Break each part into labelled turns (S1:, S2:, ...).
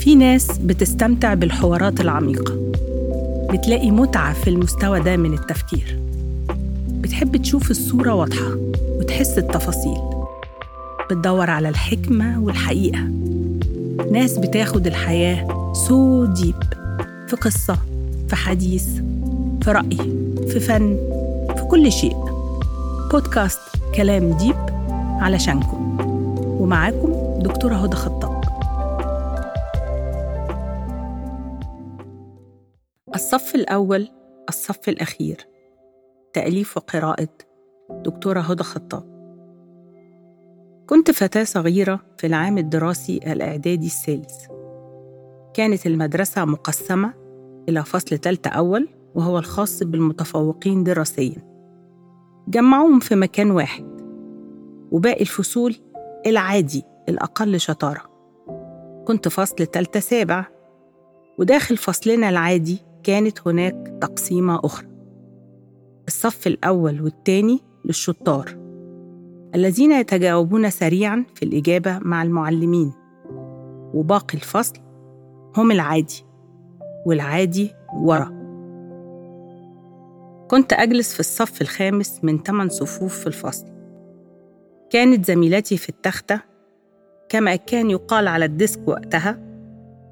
S1: في ناس بتستمتع بالحوارات العميقة. بتلاقي متعة في المستوى ده من التفكير. بتحب تشوف الصورة واضحة وتحس التفاصيل. بتدور على الحكمة والحقيقة. ناس بتاخد الحياة so deep في قصة في حديث في رأي في فن في كل شيء. بودكاست كلام deep علشانكم. ومعاكم دكتورة هدى خطاب. الصف الأول الصف الأخير. تأليف وقراءة دكتورة هدى خطاب. كنت فتاة صغيرة في العام الدراسي الإعدادي الثالث. كانت المدرسة مقسمة إلى فصل تالتة أول وهو الخاص بالمتفوقين دراسيا. جمعوهم في مكان واحد وباقي الفصول العادي الأقل شطارة. كنت فصل تالتة سابع وداخل فصلنا العادي كانت هناك تقسيمة أخرى. الصف الأول والثاني للشطار الذين يتجاوبون سريعا في الإجابة مع المعلمين. وباقي الفصل هم العادي والعادي ورا. كنت أجلس في الصف الخامس من ثمان صفوف في الفصل. كانت زميلتي في التختة كما كان يقال على الديسك وقتها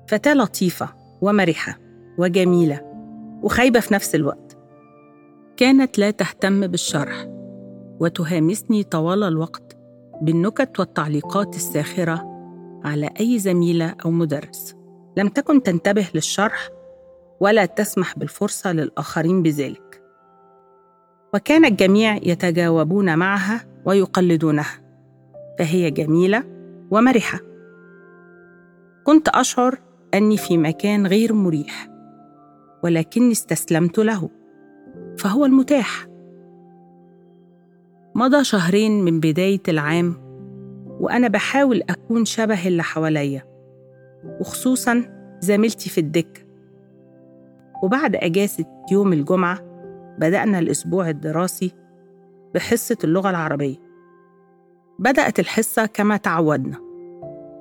S1: فتاة لطيفة ومرحة. وجميلة وخايبة في نفس الوقت. كانت لا تهتم بالشرح وتهامسني طوال الوقت بالنكت والتعليقات الساخرة على أي زميلة أو مدرس. لم تكن تنتبه للشرح ولا تسمح بالفرصة للآخرين بذلك. وكان الجميع يتجاوبون معها ويقلدونها. فهي جميلة ومرحة. كنت أشعر أني في مكان غير مريح. ولكني استسلمت له. فهو المتاح. مضى شهرين من بداية العام وأنا بحاول أكون شبه اللي حواليا وخصوصا زميلتي في الدكة وبعد أجازة يوم الجمعة بدأنا الأسبوع الدراسي بحصة اللغة العربية. بدأت الحصة كما تعودنا.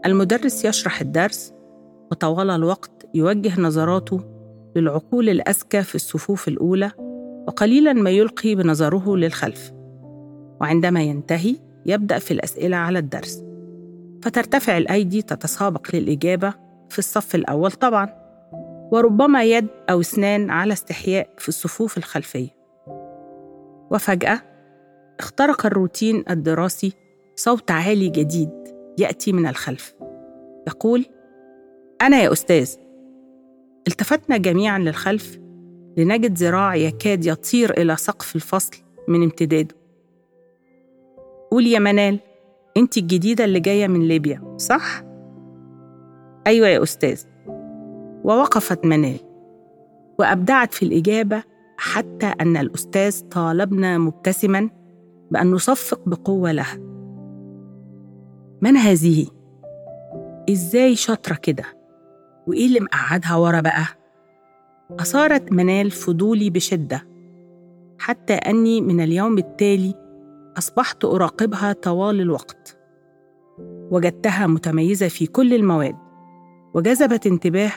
S1: المدرس يشرح الدرس وطوال الوقت يوجه نظراته للعقول الأذكى في الصفوف الأولى وقليلا ما يلقي بنظره للخلف. وعندما ينتهي يبدأ في الأسئلة على الدرس. فترتفع الأيدي تتسابق للإجابة في الصف الأول طبعا. وربما يد أو اسنان على استحياء في الصفوف الخلفية. وفجأة اخترق الروتين الدراسي صوت عالي جديد يأتي من الخلف. يقول أنا يا أستاذ التفتنا جميعا للخلف لنجد ذراع يكاد يطير إلى سقف الفصل من امتداده قول يا منال أنت الجديدة اللي جاية من ليبيا صح؟ أيوة يا أستاذ ووقفت منال وأبدعت في الإجابة حتى أن الأستاذ طالبنا مبتسما بأن نصفق بقوة لها من هذه؟ إزاي شاطرة كده؟ وإيه اللي مقعدها ورا بقى؟ أثارت منال فضولي بشدة حتى أني من اليوم التالي أصبحت أراقبها طوال الوقت. وجدتها متميزة في كل المواد وجذبت انتباه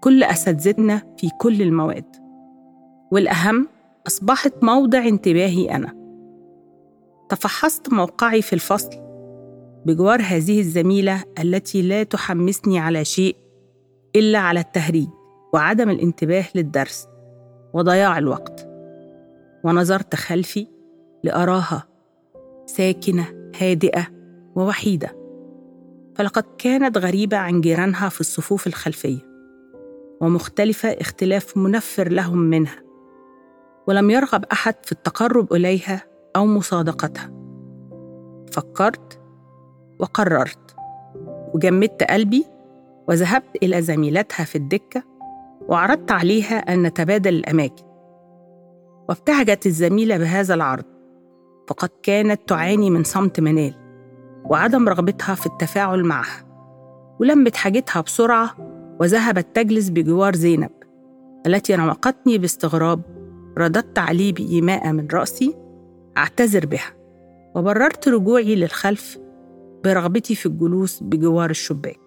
S1: كل أساتذتنا في كل المواد. والأهم أصبحت موضع انتباهي أنا. تفحصت موقعي في الفصل بجوار هذه الزميلة التي لا تحمسني على شيء إلا على التهريج وعدم الانتباه للدرس وضياع الوقت. ونظرت خلفي لأراها ساكنة هادئة ووحيدة. فلقد كانت غريبة عن جيرانها في الصفوف الخلفية ومختلفة اختلاف منفر لهم منها. ولم يرغب أحد في التقرب إليها أو مصادقتها. فكرت وقررت. وجمدت قلبي وذهبت إلى زميلتها في الدكة وعرضت عليها أن نتبادل الأماكن. وابتهجت الزميلة بهذا العرض فقد كانت تعاني من صمت منال وعدم رغبتها في التفاعل معها ولمت حاجتها بسرعة وذهبت تجلس بجوار زينب التي رمقتني باستغراب رددت عليه بإيماء من رأسي أعتذر بها وبررت رجوعي للخلف برغبتي في الجلوس بجوار الشباك.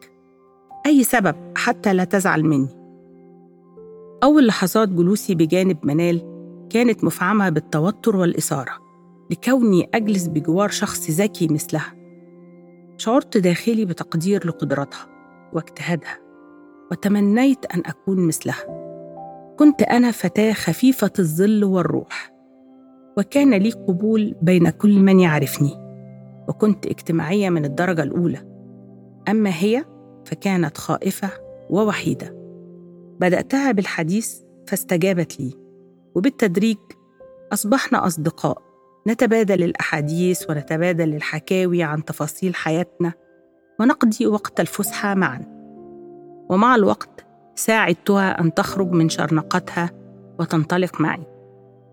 S1: أي سبب حتى لا تزعل مني. أول لحظات جلوسي بجانب منال كانت مفعمة بالتوتر والإثارة لكوني أجلس بجوار شخص ذكي مثلها. شعرت داخلي بتقدير لقدراتها واجتهادها وتمنيت أن أكون مثلها. كنت أنا فتاة خفيفة الظل والروح وكان لي قبول بين كل من يعرفني وكنت اجتماعية من الدرجة الأولى. أما هي؟ فكانت خائفة ووحيدة. بدأتها بالحديث فاستجابت لي وبالتدريج أصبحنا أصدقاء. نتبادل الأحاديث ونتبادل الحكاوي عن تفاصيل حياتنا ونقضي وقت الفسحة معا. ومع الوقت ساعدتها أن تخرج من شرنقتها وتنطلق معي.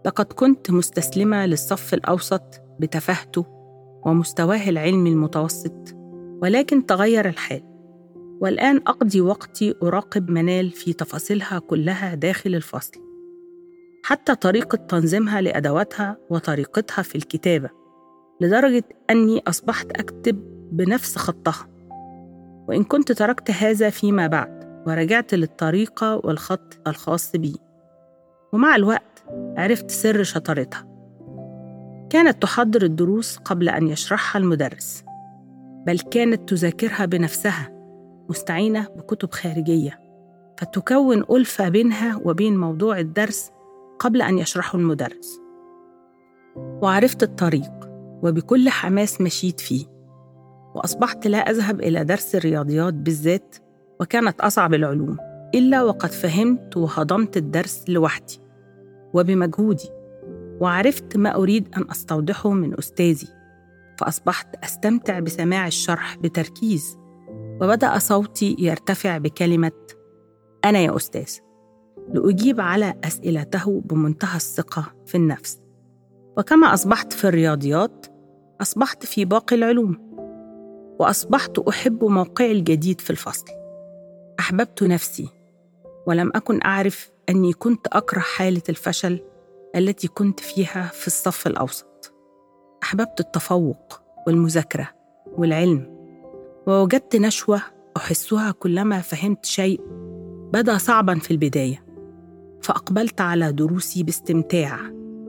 S1: لقد كنت مستسلمة للصف الأوسط بتفاهته ومستواه العلمي المتوسط ولكن تغير الحال. والآن أقضي وقتي أراقب منال في تفاصيلها كلها داخل الفصل حتى طريقة تنظيمها لأدواتها وطريقتها في الكتابة لدرجة أني أصبحت أكتب بنفس خطها. وإن كنت تركت هذا فيما بعد ورجعت للطريقة والخط الخاص بي. ومع الوقت عرفت سر شطارتها. كانت تحضر الدروس قبل أن يشرحها المدرس بل كانت تذاكرها بنفسها. مستعينة بكتب خارجية. فتكون ألفة بينها وبين موضوع الدرس قبل أن يشرحه المدرس. وعرفت الطريق وبكل حماس مشيت فيه. وأصبحت لا أذهب إلى درس الرياضيات بالذات وكانت أصعب العلوم إلا وقد فهمت وهضمت الدرس لوحدي وبمجهودي. وعرفت ما أريد أن أستوضحه من أستاذي. فأصبحت أستمتع بسماع الشرح بتركيز وبدأ صوتي يرتفع بكلمة أنا يا أستاذ. لأجيب على أسئلته بمنتهى الثقة في النفس. وكما أصبحت في الرياضيات أصبحت في باقي العلوم. وأصبحت أحب موقعي الجديد في الفصل. أحببت نفسي. ولم أكن أعرف أني كنت أكره حالة الفشل التي كنت فيها في الصف الأوسط. أحببت التفوق والمذاكرة والعلم. ووجدت نشوة أحسها كلما فهمت شيء بدأ صعبا في البداية فأقبلت على دروسي باستمتاع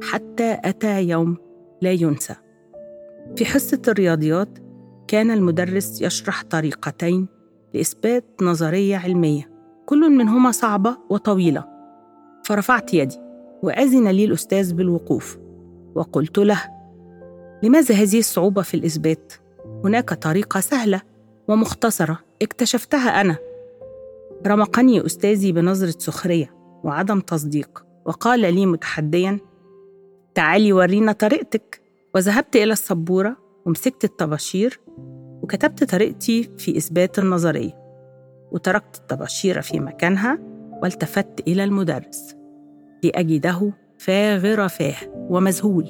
S1: حتى أتى يوم لا ينسى في حصة الرياضيات كان المدرس يشرح طريقتين لإثبات نظرية علمية كل منهما صعبة وطويلة فرفعت يدي وأذن لي الأستاذ بالوقوف وقلت له لماذا هذه الصعوبة في الإثبات؟ هناك طريقة سهلة ومختصرة. اكتشفتها أنا. رمقني أستاذي بنظرة سخرية وعدم تصديق وقال لي متحديا تعالي ورينا طريقتك. وذهبت إلى السبورة ومسكت الطباشير وكتبت طريقتي في إثبات النظرية. وتركت الطباشير في مكانها والتفت إلى المدرس. لأجده فاغر فاه ومذهول.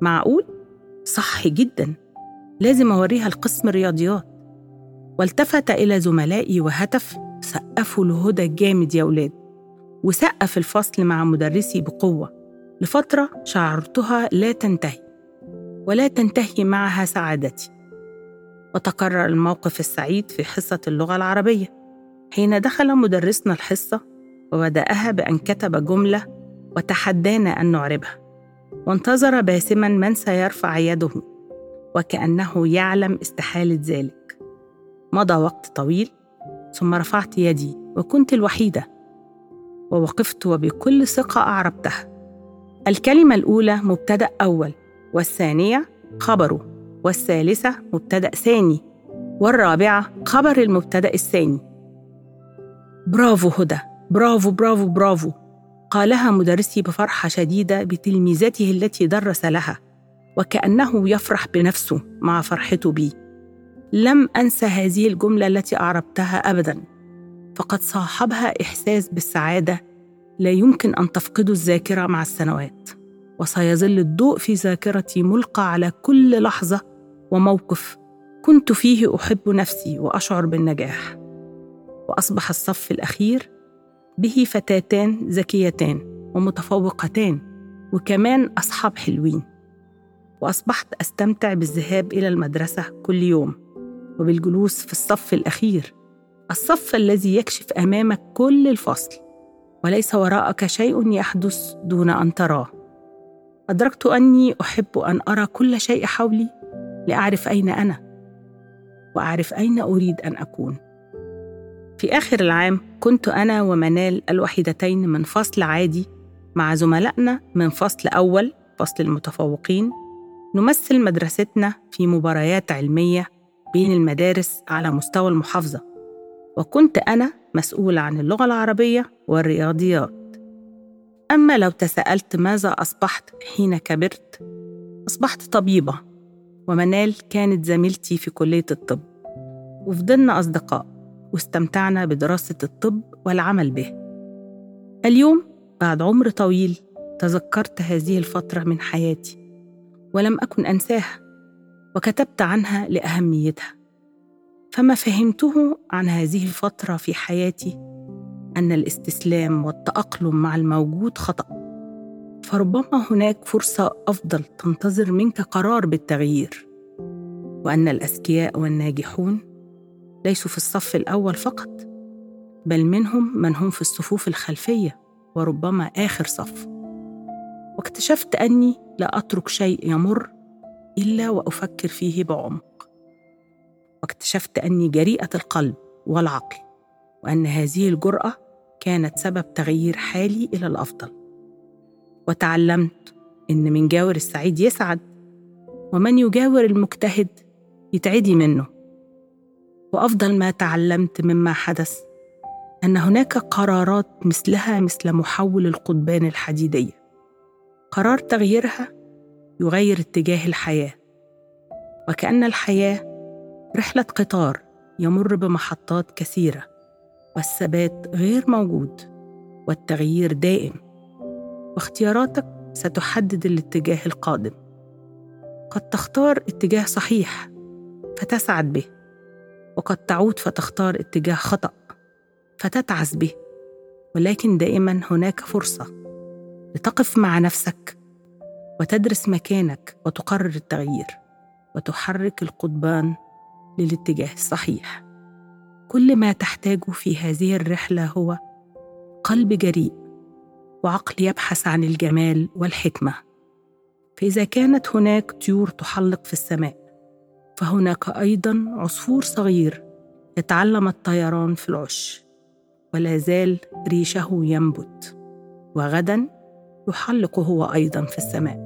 S1: معقول؟ صح جدا. لازم أوريها القسم الرياضيات. والتفت إلى زملائي وهتف سقفوا لهدى جامد يا ولاد. وسقف الفصل مع مدرسي بقوة. لفترة شعرتها لا تنتهي ولا تنتهي معها سعادتي. وتكرر الموقف السعيد في حصة اللغة العربية. حين دخل مدرسنا الحصة وبدأها بأن كتب جملة وتحدانا أن نعربها. وانتظر باسما من سيرفع يده وكأنه يعلم استحالة ذلك. مضى وقت طويل ثم رفعت يدي وكنت الوحيدة ووقفت وبكل ثقة أعربتها. الكلمة الأولى مبتدأ أول والثانية خبره والثالثة مبتدأ ثاني والرابعة خبر المبتدأ الثاني. برافو هدى برافو برافو برافو قالها مدرسي بفرحة شديدة بتلميذته التي درس لها وكأنه يفرح بنفسه مع فرحته بي. لم أنسى هذه الجملة التي أعربتها أبدا. فقد صاحبها إحساس بالسعادة لا يمكن أن تفقده الذاكرة مع السنوات وسيظل الضوء في ذاكرتي ملقى على كل لحظة وموقف كنت فيه أحب نفسي وأشعر بالنجاح. وأصبح الصف الأخير به فتاتان ذكيتان ومتفوقتان وكمان أصحاب حلوين. وأصبحت أستمتع بالذهاب إلى المدرسة كل يوم. وبالجلوس في الصف الأخير الصف الذي يكشف أمامك كل الفصل وليس وراءك شيء يحدث دون أن تراه. أدركت أني أحب أن أرى كل شيء حولي لأعرف أين أنا وأعرف أين أريد أن أكون. في آخر العام كنت أنا ومنال الوحيدتين من فصل عادي مع زملائنا من فصل أول فصل المتفوقين نمثل مدرستنا في مباريات علمية بين المدارس على مستوى المحافظة وكنت أنا مسؤول عن اللغة العربية والرياضيات. أما لو تساءلت ماذا أصبحت حين كبرت أصبحت طبيبة ومنال كانت زميلتي في كلية الطب. وفضلنا أصدقاء واستمتعنا بدراسة الطب والعمل به. اليوم بعد عمر طويل تذكرت هذه الفترة من حياتي ولم أكن أنساها. وكتبت عنها لأهميتها فما فهمته عن هذه الفترة في حياتي أن الاستسلام والتأقلم مع الموجود خطأ فربما هناك فرصة أفضل تنتظر منك قرار بالتغيير وأن الأذكياء والناجحون ليسوا في الصف الأول فقط بل منهم من هم في الصفوف الخلفية وربما آخر صف. واكتشفت أني لا أترك شيء يمر إلا وأفكر فيه بعمق. واكتشفت أني جريئة القلب والعقل وأن هذه الجرأة كانت سبب تغيير حالي إلى الأفضل. وتعلمت إن من جاور السعيد يسعد ومن يجاور المجتهد يتعدي منه. وأفضل ما تعلمت مما حدث أن هناك قرارات مثلها مثل محول القضبان الحديدية. قرار تغييرها يغير اتجاه الحياة. وكأن الحياة رحلة قطار يمر بمحطات كثيرة والثبات غير موجود والتغيير دائم. واختياراتك ستحدد الاتجاه القادم. قد تختار اتجاه صحيح فتسعد به وقد تعود فتختار اتجاه خطأ فتتعس به. ولكن دائما هناك فرصة لتقف مع نفسك وتدرس مكانك وتقرر التغيير وتحرك القضبان للاتجاه الصحيح. كل ما تحتاجه في هذه الرحلة هو قلب جريء وعقل يبحث عن الجمال والحكمة. فإذا كانت هناك طيور تحلق في السماء فهناك أيضا عصفور صغير يتعلم الطيران في العش ولا زال ريشه ينبت وغدا يحلق هو أيضا في السماء.